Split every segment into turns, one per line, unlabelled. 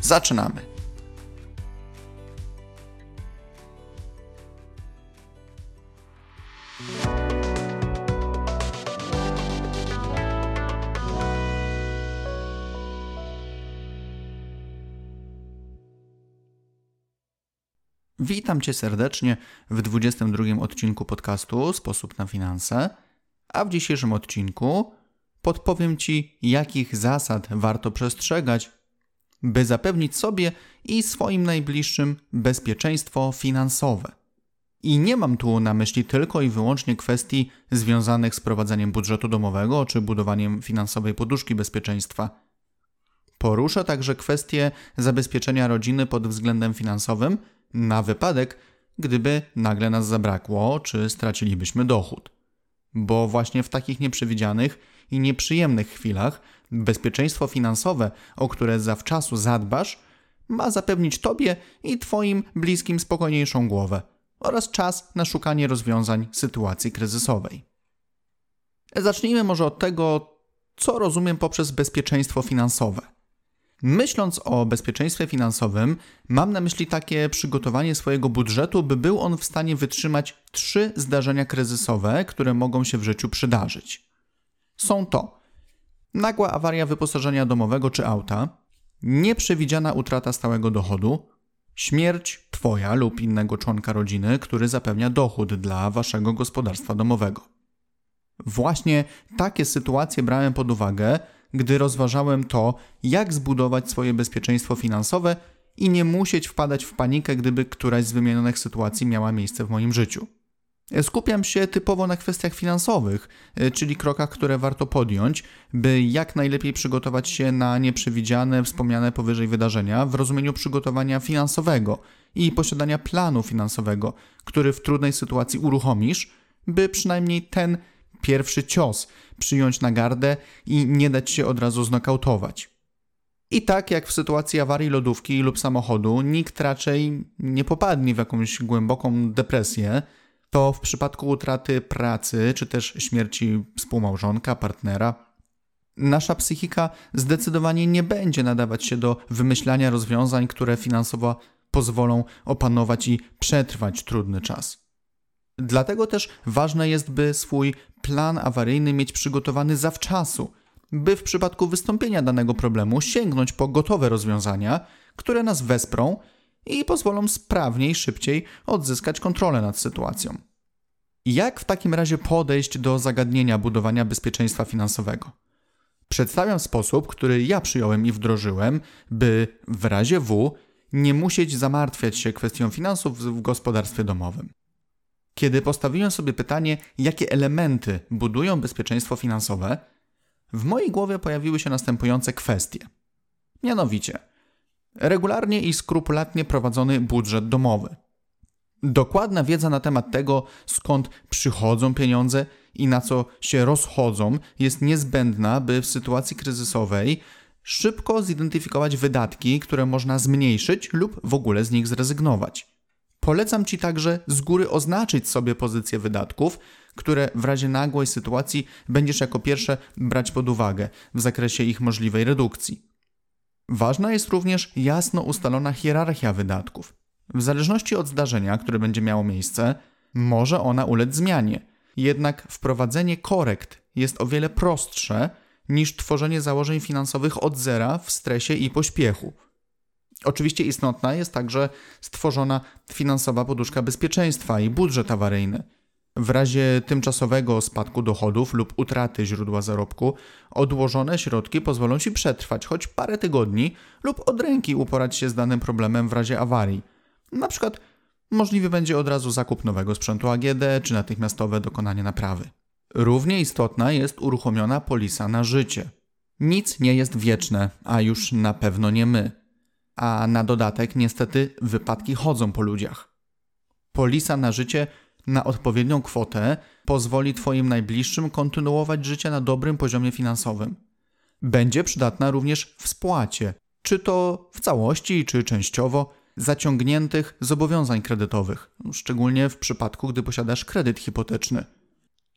Zaczynamy. Witam Cię serdecznie w 22 odcinku podcastu Sposób na finanse, a w dzisiejszym odcinku podpowiem Ci, jakich zasad warto przestrzegać, by zapewnić sobie i swoim najbliższym bezpieczeństwo finansowe. I nie mam tu na myśli tylko i wyłącznie kwestii związanych z prowadzeniem budżetu domowego czy budowaniem finansowej poduszki bezpieczeństwa. Poruszę także kwestie zabezpieczenia rodziny pod względem finansowym na wypadek, gdyby nagle nas zabrakło czy stracilibyśmy dochód. Bo właśnie w takich nieprzewidzianych i nieprzyjemnych chwilach bezpieczeństwo finansowe, o które zawczasu zadbasz, ma zapewnić Tobie i Twoim bliskim spokojniejszą głowę oraz czas na szukanie rozwiązań sytuacji kryzysowej. Zacznijmy może od tego, co rozumiem poprzez bezpieczeństwo finansowe. Myśląc o bezpieczeństwie finansowym, mam na myśli takie przygotowanie swojego budżetu, by był on w stanie wytrzymać trzy zdarzenia kryzysowe, które mogą się w życiu przydarzyć. Są to nagła awaria wyposażenia domowego czy auta, nieprzewidziana utrata stałego dochodu, śmierć Twoja lub innego członka rodziny, który zapewnia dochód dla Waszego gospodarstwa domowego. Właśnie takie sytuacje brałem pod uwagę, gdy rozważałem to, jak zbudować swoje bezpieczeństwo finansowe i nie musieć wpadać w panikę, gdyby któraś z wymienionych sytuacji miała miejsce w moim życiu. Skupiam się typowo na kwestiach finansowych, e, czyli krokach, które warto podjąć, by jak najlepiej przygotować się na nieprzewidziane, wspomniane powyżej wydarzenia w rozumieniu przygotowania finansowego i posiadania planu finansowego, który w trudnej sytuacji uruchomisz, by przynajmniej ten pierwszy cios przyjąć na gardę i nie dać się od razu znokautować. I tak jak w sytuacji awarii lodówki lub samochodu, nikt raczej nie popadnie w jakąś głęboką depresję, to w przypadku utraty pracy czy też śmierci współmałżonka, partnera, nasza psychika zdecydowanie nie będzie nadawać się do wymyślania rozwiązań, które finansowo pozwolą opanować i przetrwać trudny czas. Dlatego też ważne jest, by swój plan awaryjny mieć przygotowany zawczasu, by w przypadku wystąpienia danego problemu sięgnąć po gotowe rozwiązania, które nas wesprą i pozwolą sprawniej, szybciej odzyskać kontrolę nad sytuacją. Jak w takim razie podejść do zagadnienia budowania bezpieczeństwa finansowego? Przedstawiam sposób, który ja przyjąłem i wdrożyłem, by w razie W nie musieć zamartwiać się kwestią finansów w gospodarstwie domowym. Kiedy postawiłem sobie pytanie, jakie elementy budują bezpieczeństwo finansowe, w mojej głowie pojawiły się następujące kwestie. Mianowicie, regularnie i skrupulatnie prowadzony budżet domowy. Dokładna wiedza na temat tego, skąd przychodzą pieniądze i na co się rozchodzą, jest niezbędna, by w sytuacji kryzysowej szybko zidentyfikować wydatki, które można zmniejszyć lub w ogóle z nich zrezygnować. Polecam Ci także z góry oznaczyć sobie pozycje wydatków, które w razie nagłej sytuacji będziesz jako pierwsze brać pod uwagę w zakresie ich możliwej redukcji. Ważna jest również jasno ustalona hierarchia wydatków. W zależności od zdarzenia, które będzie miało miejsce, może ona ulec zmianie. Jednak wprowadzenie korekt jest o wiele prostsze niż tworzenie założeń finansowych od zera w stresie i pośpiechu. Oczywiście istotna jest także stworzona finansowa poduszka bezpieczeństwa i budżet awaryjny. W razie tymczasowego spadku dochodów lub utraty źródła zarobku, odłożone środki pozwolą Ci przetrwać choć parę tygodni lub od ręki uporać się z danym problemem w razie awarii. Na przykład możliwy będzie od razu zakup nowego sprzętu AGD czy natychmiastowe dokonanie naprawy. Równie istotna jest uruchomiona polisa na życie. Nic nie jest wieczne, a już na pewno nie my. A na dodatek, niestety, wypadki chodzą po ludziach. Polisa na życie na odpowiednią kwotę pozwoli Twoim najbliższym kontynuować życie na dobrym poziomie finansowym. Będzie przydatna również w spłacie, czy to w całości, czy częściowo, zaciągniętych zobowiązań kredytowych, szczególnie w przypadku, gdy posiadasz kredyt hipoteczny.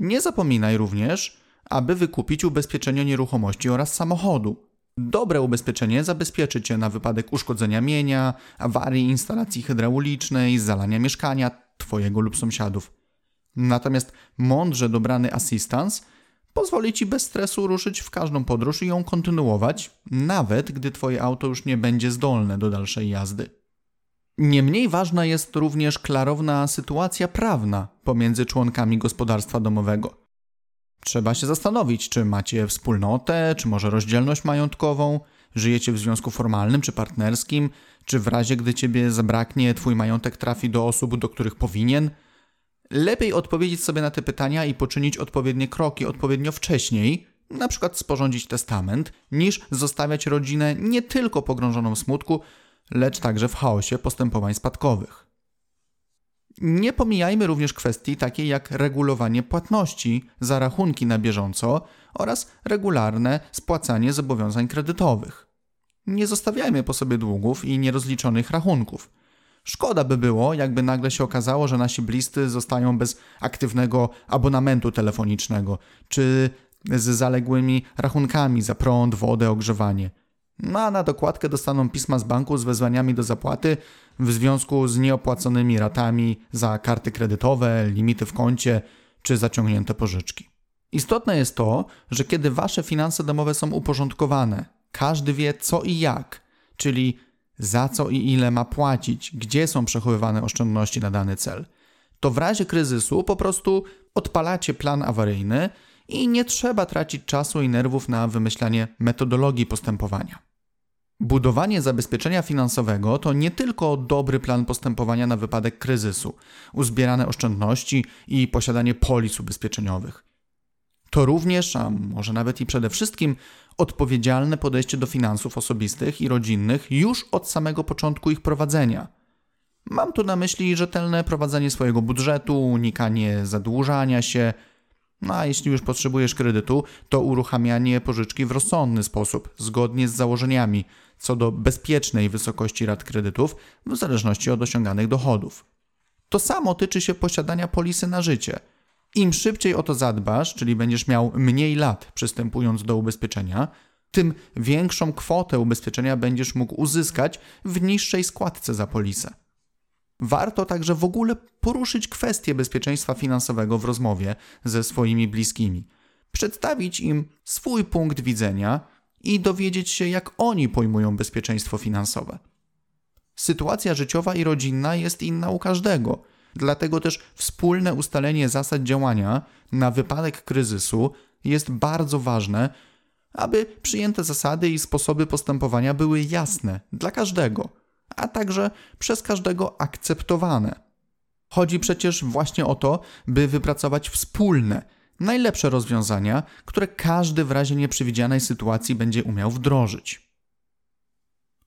Nie zapominaj również, aby wykupić ubezpieczenie nieruchomości oraz samochodu. Dobre ubezpieczenie zabezpieczy Cię na wypadek uszkodzenia mienia, awarii instalacji hydraulicznej, zalania mieszkania Twojego lub sąsiadów. Natomiast mądrze dobrany asystans pozwoli Ci bez stresu ruszyć w każdą podróż i ją kontynuować, nawet gdy Twoje auto już nie będzie zdolne do dalszej jazdy. Niemniej ważna jest również klarowna sytuacja prawna pomiędzy członkami gospodarstwa domowego. Trzeba się zastanowić, czy macie wspólnotę, czy może rozdzielność majątkową, żyjecie w związku formalnym czy partnerskim, czy w razie gdy ciebie zabraknie, twój majątek trafi do osób, do których powinien. Lepiej odpowiedzieć sobie na te pytania i poczynić odpowiednie kroki odpowiednio wcześniej, na przykład sporządzić testament, niż zostawiać rodzinę nie tylko pogrążoną w smutku, lecz także w chaosie postępowań spadkowych. Nie pomijajmy również kwestii takiej jak regulowanie płatności za rachunki na bieżąco oraz regularne spłacanie zobowiązań kredytowych. Nie zostawiajmy po sobie długów i nierozliczonych rachunków. Szkoda by było, jakby nagle się okazało, że nasi bliscy zostają bez aktywnego abonamentu telefonicznego, czy z zaległymi rachunkami za prąd, wodę, ogrzewanie. No a na dokładkę dostaną pisma z banku z wezwaniami do zapłaty w związku z nieopłaconymi ratami za karty kredytowe, limity w koncie czy zaciągnięte pożyczki. Istotne jest to, że kiedy wasze finanse domowe są uporządkowane, każdy wie co i jak, czyli za co i ile ma płacić, gdzie są przechowywane oszczędności na dany cel, to w razie kryzysu po prostu odpalacie plan awaryjny i nie trzeba tracić czasu i nerwów na wymyślanie metodologii postępowania. Budowanie zabezpieczenia finansowego to nie tylko dobry plan postępowania na wypadek kryzysu, uzbierane oszczędności i posiadanie polis ubezpieczeniowych. To również, a może nawet i przede wszystkim, odpowiedzialne podejście do finansów osobistych i rodzinnych już od samego początku ich prowadzenia. Mam tu na myśli rzetelne prowadzenie swojego budżetu, unikanie zadłużania się, no a jeśli już potrzebujesz kredytu, to uruchamianie pożyczki w rozsądny sposób, zgodnie z założeniami co do bezpiecznej wysokości rat kredytów, w zależności od osiąganych dochodów. To samo tyczy się posiadania polisy na życie. Im szybciej o to zadbasz, czyli będziesz miał mniej lat przystępując do ubezpieczenia, tym większą kwotę ubezpieczenia będziesz mógł uzyskać w niższej składce za polisę. Warto także w ogóle poruszyć kwestię bezpieczeństwa finansowego w rozmowie ze swoimi bliskimi, przedstawić im swój punkt widzenia i dowiedzieć się, jak oni pojmują bezpieczeństwo finansowe. Sytuacja życiowa i rodzinna jest inna u każdego, dlatego też wspólne ustalenie zasad działania na wypadek kryzysu jest bardzo ważne, aby przyjęte zasady i sposoby postępowania były jasne dla każdego, a także przez każdego akceptowane. Chodzi przecież właśnie o to, by wypracować wspólne, najlepsze rozwiązania, które każdy w razie nieprzewidzianej sytuacji będzie umiał wdrożyć.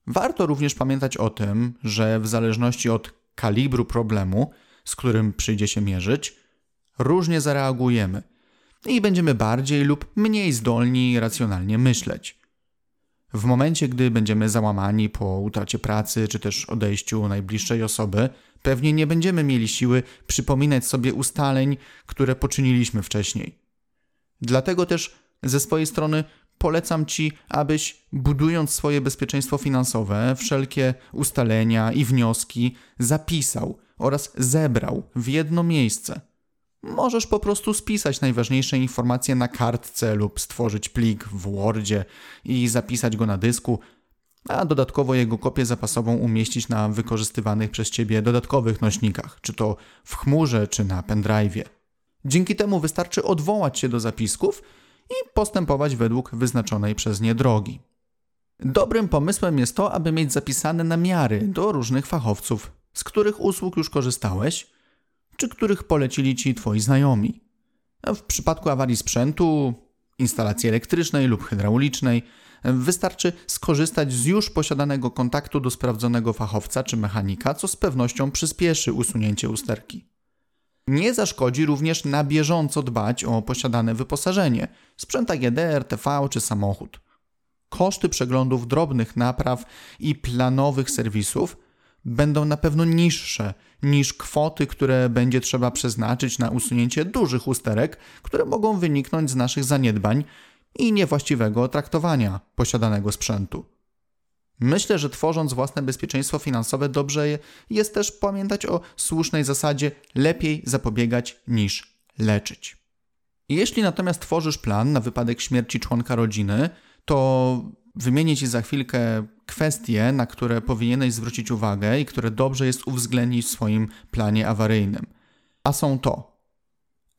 Warto również pamiętać o tym, że w zależności od kalibru problemu, z którym przyjdzie się mierzyć, różnie zareagujemy i będziemy bardziej lub mniej zdolni racjonalnie myśleć. W momencie, gdy będziemy załamani po utracie pracy czy też odejściu najbliższej osoby, pewnie nie będziemy mieli siły przypominać sobie ustaleń, które poczyniliśmy wcześniej. Dlatego też ze swojej strony polecam Ci, abyś budując swoje bezpieczeństwo finansowe, wszelkie ustalenia i wnioski zapisał oraz zebrał w jedno miejsce. Możesz po prostu spisać najważniejsze informacje na kartce lub stworzyć plik w Wordzie i zapisać go na dysku, a dodatkowo jego kopię zapasową umieścić na wykorzystywanych przez Ciebie dodatkowych nośnikach, czy to w chmurze, czy na pendrive'ie. Dzięki temu wystarczy odwołać się do zapisków i postępować według wyznaczonej przez nie drogi. Dobrym pomysłem jest to, aby mieć zapisane namiary do różnych fachowców, z których usług już korzystałeś, czy których polecili Ci Twoi znajomi. W przypadku awarii sprzętu instalacji elektrycznej lub hydraulicznej. Wystarczy skorzystać z już posiadanego kontaktu do sprawdzonego fachowca czy mechanika, co z pewnością przyspieszy usunięcie usterki. Nie zaszkodzi również na bieżąco dbać o posiadane wyposażenie, sprzęt AGD, RTV czy samochód. Koszty przeglądów drobnych napraw i planowych serwisów będą na pewno niższe niż kwoty, które będzie trzeba przeznaczyć na usunięcie dużych usterek, które mogą wyniknąć z naszych zaniedbań i niewłaściwego traktowania posiadanego sprzętu. Myślę, że tworząc własne bezpieczeństwo finansowe, dobrze jest też pamiętać o słusznej zasadzie lepiej zapobiegać niż leczyć. Jeśli natomiast tworzysz plan na wypadek śmierci członka rodziny, to wymienię Ci za chwilkę kwestie, na które powinieneś zwrócić uwagę i które dobrze jest uwzględnić w swoim planie awaryjnym. A są to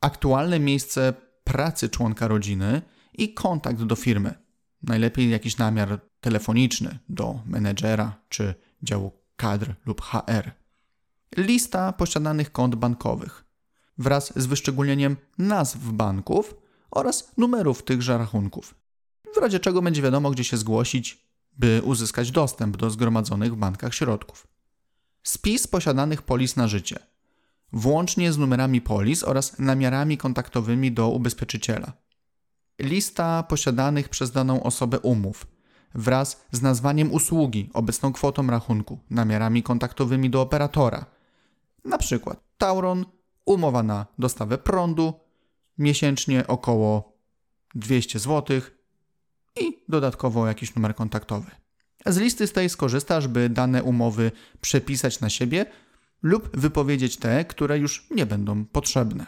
aktualne miejsce pracy członka rodziny i kontakt do firmy. Najlepiej jakiś namiar telefoniczny do menedżera czy działu kadr lub HR. Lista posiadanych kont bankowych wraz z wyszczególnieniem nazw banków oraz numerów tychże rachunków. W razie czego będzie wiadomo, gdzie się zgłosić, by uzyskać dostęp do zgromadzonych w bankach środków. Spis posiadanych polis na życie, włącznie z numerami polis oraz namiarami kontaktowymi do ubezpieczyciela. Lista posiadanych przez daną osobę umów wraz z nazwaniem usługi, obecną kwotą rachunku, namiarami kontaktowymi do operatora. Na przykład Tauron, umowa na dostawę prądu, miesięcznie około 200 zł dodatkowo jakiś numer kontaktowy. Z listy z tej skorzystasz, by dane umowy przepisać na siebie lub wypowiedzieć te, które już nie będą potrzebne.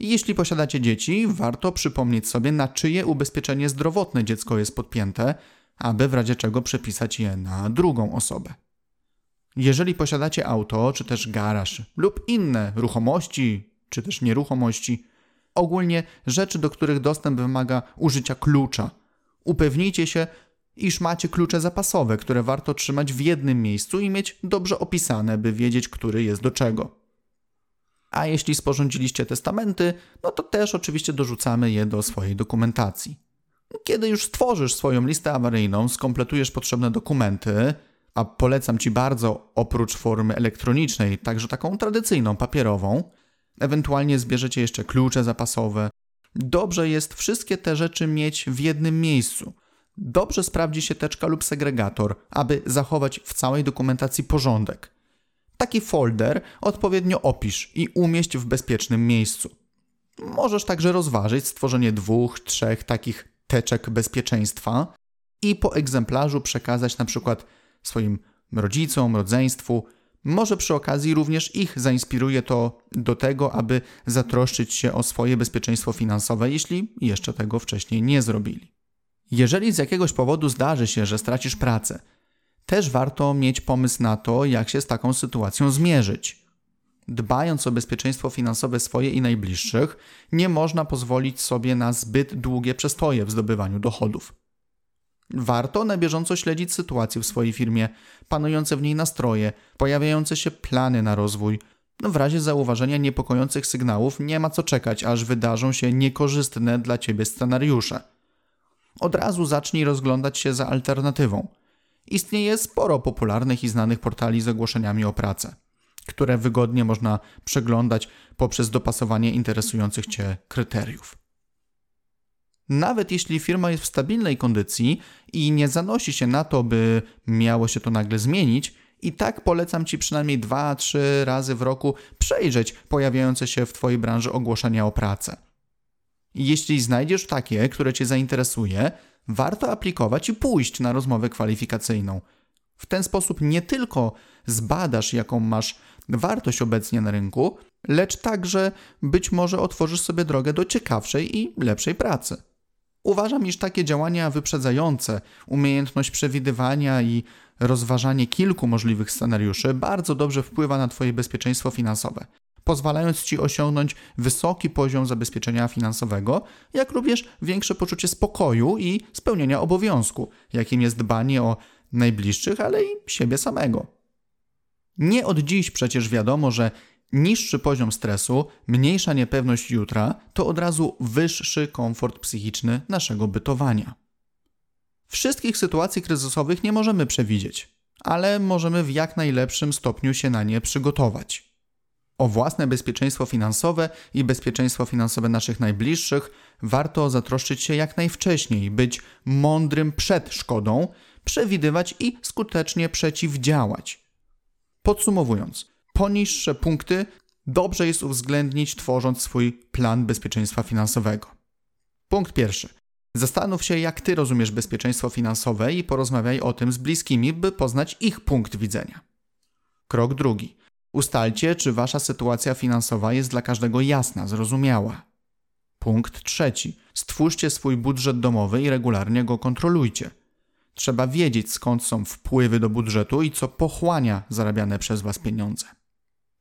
Jeśli posiadacie dzieci, warto przypomnieć sobie, na czyje ubezpieczenie zdrowotne dziecko jest podpięte, aby w razie czego przepisać je na drugą osobę. Jeżeli posiadacie auto, czy też garaż, lub inne ruchomości, czy też nieruchomości, ogólnie rzeczy, do których dostęp wymaga użycia klucza, upewnijcie się, iż macie klucze zapasowe, które warto trzymać w jednym miejscu i mieć dobrze opisane, by wiedzieć, który jest do czego. A jeśli sporządziliście testamenty, no to też oczywiście dorzucamy je do swojej dokumentacji. Kiedy już stworzysz swoją listę awaryjną, skompletujesz potrzebne dokumenty, a polecam Ci bardzo oprócz formy elektronicznej, także taką tradycyjną, papierową, ewentualnie zbierzecie jeszcze klucze zapasowe. Dobrze jest wszystkie te rzeczy mieć w jednym miejscu. Dobrze sprawdzi się teczka lub segregator, aby zachować w całej dokumentacji porządek. Taki folder odpowiednio opisz i umieść w bezpiecznym miejscu. Możesz także rozważyć stworzenie dwóch, trzech takich teczek bezpieczeństwa i po egzemplarzu przekazać na przykład swoim rodzicom, rodzeństwu. Może przy okazji również ich zainspiruje to do tego, aby zatroszczyć się o swoje bezpieczeństwo finansowe, jeśli jeszcze tego wcześniej nie zrobili. Jeżeli z jakiegoś powodu zdarzy się, że stracisz pracę, też warto mieć pomysł na to, jak się z taką sytuacją zmierzyć. Dbając o bezpieczeństwo finansowe swoje i najbliższych, nie można pozwolić sobie na zbyt długie przestoje w zdobywaniu dochodów. Warto na bieżąco śledzić sytuację w swojej firmie, panujące w niej nastroje, pojawiające się plany na rozwój. No, w razie zauważenia niepokojących sygnałów nie ma co czekać, aż wydarzą się niekorzystne dla ciebie scenariusze. Od razu zacznij rozglądać się za alternatywą. Istnieje sporo popularnych i znanych portali z ogłoszeniami o pracę, które wygodnie można przeglądać poprzez dopasowanie interesujących Cię kryteriów. Nawet jeśli firma jest w stabilnej kondycji i nie zanosi się na to, by miało się to nagle zmienić, i tak polecam Ci przynajmniej 2-3 razy w roku przejrzeć pojawiające się w Twojej branży ogłoszenia o pracę. Jeśli znajdziesz takie, które Cię zainteresuje, warto aplikować i pójść na rozmowę kwalifikacyjną. W ten sposób nie tylko zbadasz, jaką masz wartość obecnie na rynku, lecz także być może otworzysz sobie drogę do ciekawszej i lepszej pracy. Uważam, iż takie działania wyprzedzające, umiejętność przewidywania i rozważanie kilku możliwych scenariuszy bardzo dobrze wpływa na Twoje bezpieczeństwo finansowe pozwalając Ci osiągnąć wysoki poziom zabezpieczenia finansowego, jak również większe poczucie spokoju i spełnienia obowiązku, jakim jest dbanie o najbliższych, ale i siebie samego. Nie od dziś przecież wiadomo, że niższy poziom stresu, mniejsza niepewność jutra, to od razu wyższy komfort psychiczny naszego bytowania. Wszystkich sytuacji kryzysowych nie możemy przewidzieć, ale możemy w jak najlepszym stopniu się na nie przygotować. O własne bezpieczeństwo finansowe i bezpieczeństwo finansowe naszych najbliższych warto zatroszczyć się jak najwcześniej, być mądrym przed szkodą, przewidywać i skutecznie przeciwdziałać. Podsumowując, poniższe punkty dobrze jest uwzględnić, tworząc swój plan bezpieczeństwa finansowego. Punkt pierwszy. Zastanów się, jak ty rozumiesz bezpieczeństwo finansowe i porozmawiaj o tym z bliskimi, by poznać ich punkt widzenia. Krok drugi. Ustalcie, czy wasza sytuacja finansowa jest dla każdego jasna, zrozumiała. Punkt trzeci. Stwórzcie swój budżet domowy i regularnie go kontrolujcie. Trzeba wiedzieć, skąd są wpływy do budżetu i co pochłania zarabiane przez Was pieniądze.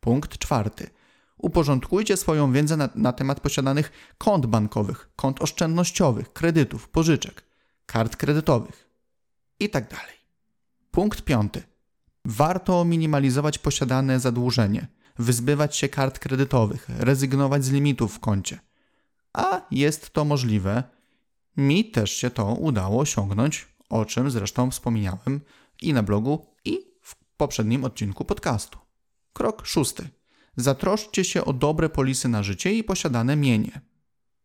Punkt czwarty. Uporządkujcie swoją wiedzę na, na, temat posiadanych kont bankowych, kont oszczędnościowych, kredytów, pożyczek, kart kredytowych itd. Tak Punkt piąty. Warto minimalizować posiadane zadłużenie, wyzbywać się kart kredytowych, rezygnować z limitów w koncie. A jest to możliwe. Mi też się to udało osiągnąć o czym zresztą wspomniałem i na blogu, i w poprzednim odcinku podcastu. Krok szósty. Zatroszczcie się o dobre polisy na życie i posiadane mienie.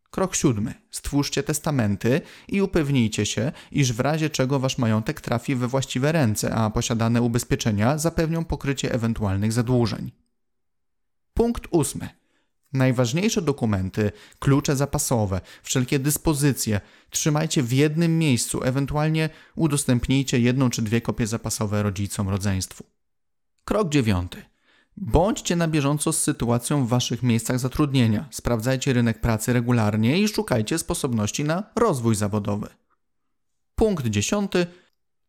Krok siódmy. Stwórzcie testamenty i upewnijcie się, iż w razie czego wasz majątek trafi we właściwe ręce, a posiadane ubezpieczenia zapewnią pokrycie ewentualnych zadłużeń. Punkt ósmy. Najważniejsze dokumenty, klucze zapasowe, wszelkie dyspozycje trzymajcie w jednym miejscu, ewentualnie udostępnijcie jedną czy dwie kopie zapasowe rodzicom, rodzeństwu. Krok dziewiąty. Bądźcie na bieżąco z sytuacją w waszych miejscach zatrudnienia. Sprawdzajcie rynek pracy regularnie i szukajcie sposobności na rozwój zawodowy. Punkt dziesiąty.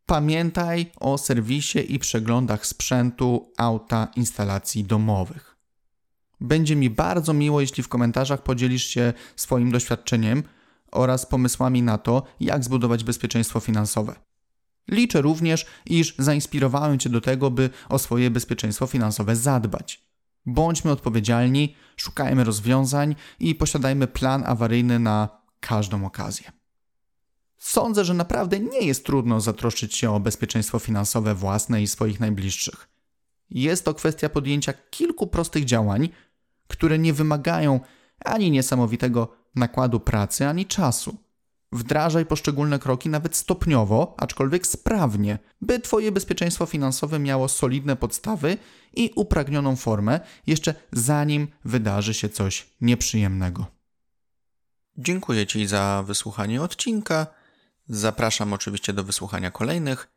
Pamiętaj o serwisie i przeglądach sprzętu, auta, instalacji domowych. Będzie mi bardzo miło, jeśli w komentarzach podzielisz się swoim doświadczeniem oraz pomysłami na to, jak zbudować bezpieczeństwo finansowe. Liczę również, iż zainspirowałem Cię do tego, by o swoje bezpieczeństwo finansowe zadbać. Bądźmy odpowiedzialni, szukajmy rozwiązań i posiadajmy plan awaryjny na każdą okazję. Sądzę, że naprawdę nie jest trudno zatroszczyć się o bezpieczeństwo finansowe własne i swoich najbliższych. Jest to kwestia podjęcia kilku prostych działań, które nie wymagają ani niesamowitego nakładu pracy, ani czasu. Wdrażaj poszczególne kroki nawet stopniowo, aczkolwiek sprawnie, by Twoje bezpieczeństwo finansowe miało solidne podstawy i upragnioną formę, jeszcze zanim wydarzy się coś nieprzyjemnego. Dziękuję Ci za wysłuchanie odcinka. Zapraszam oczywiście do wysłuchania kolejnych,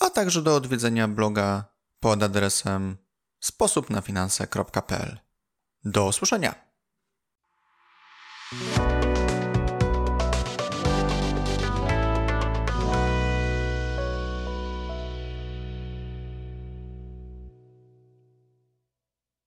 a także do odwiedzenia bloga pod adresem sposobnafinanse.pl. Do usłyszenia.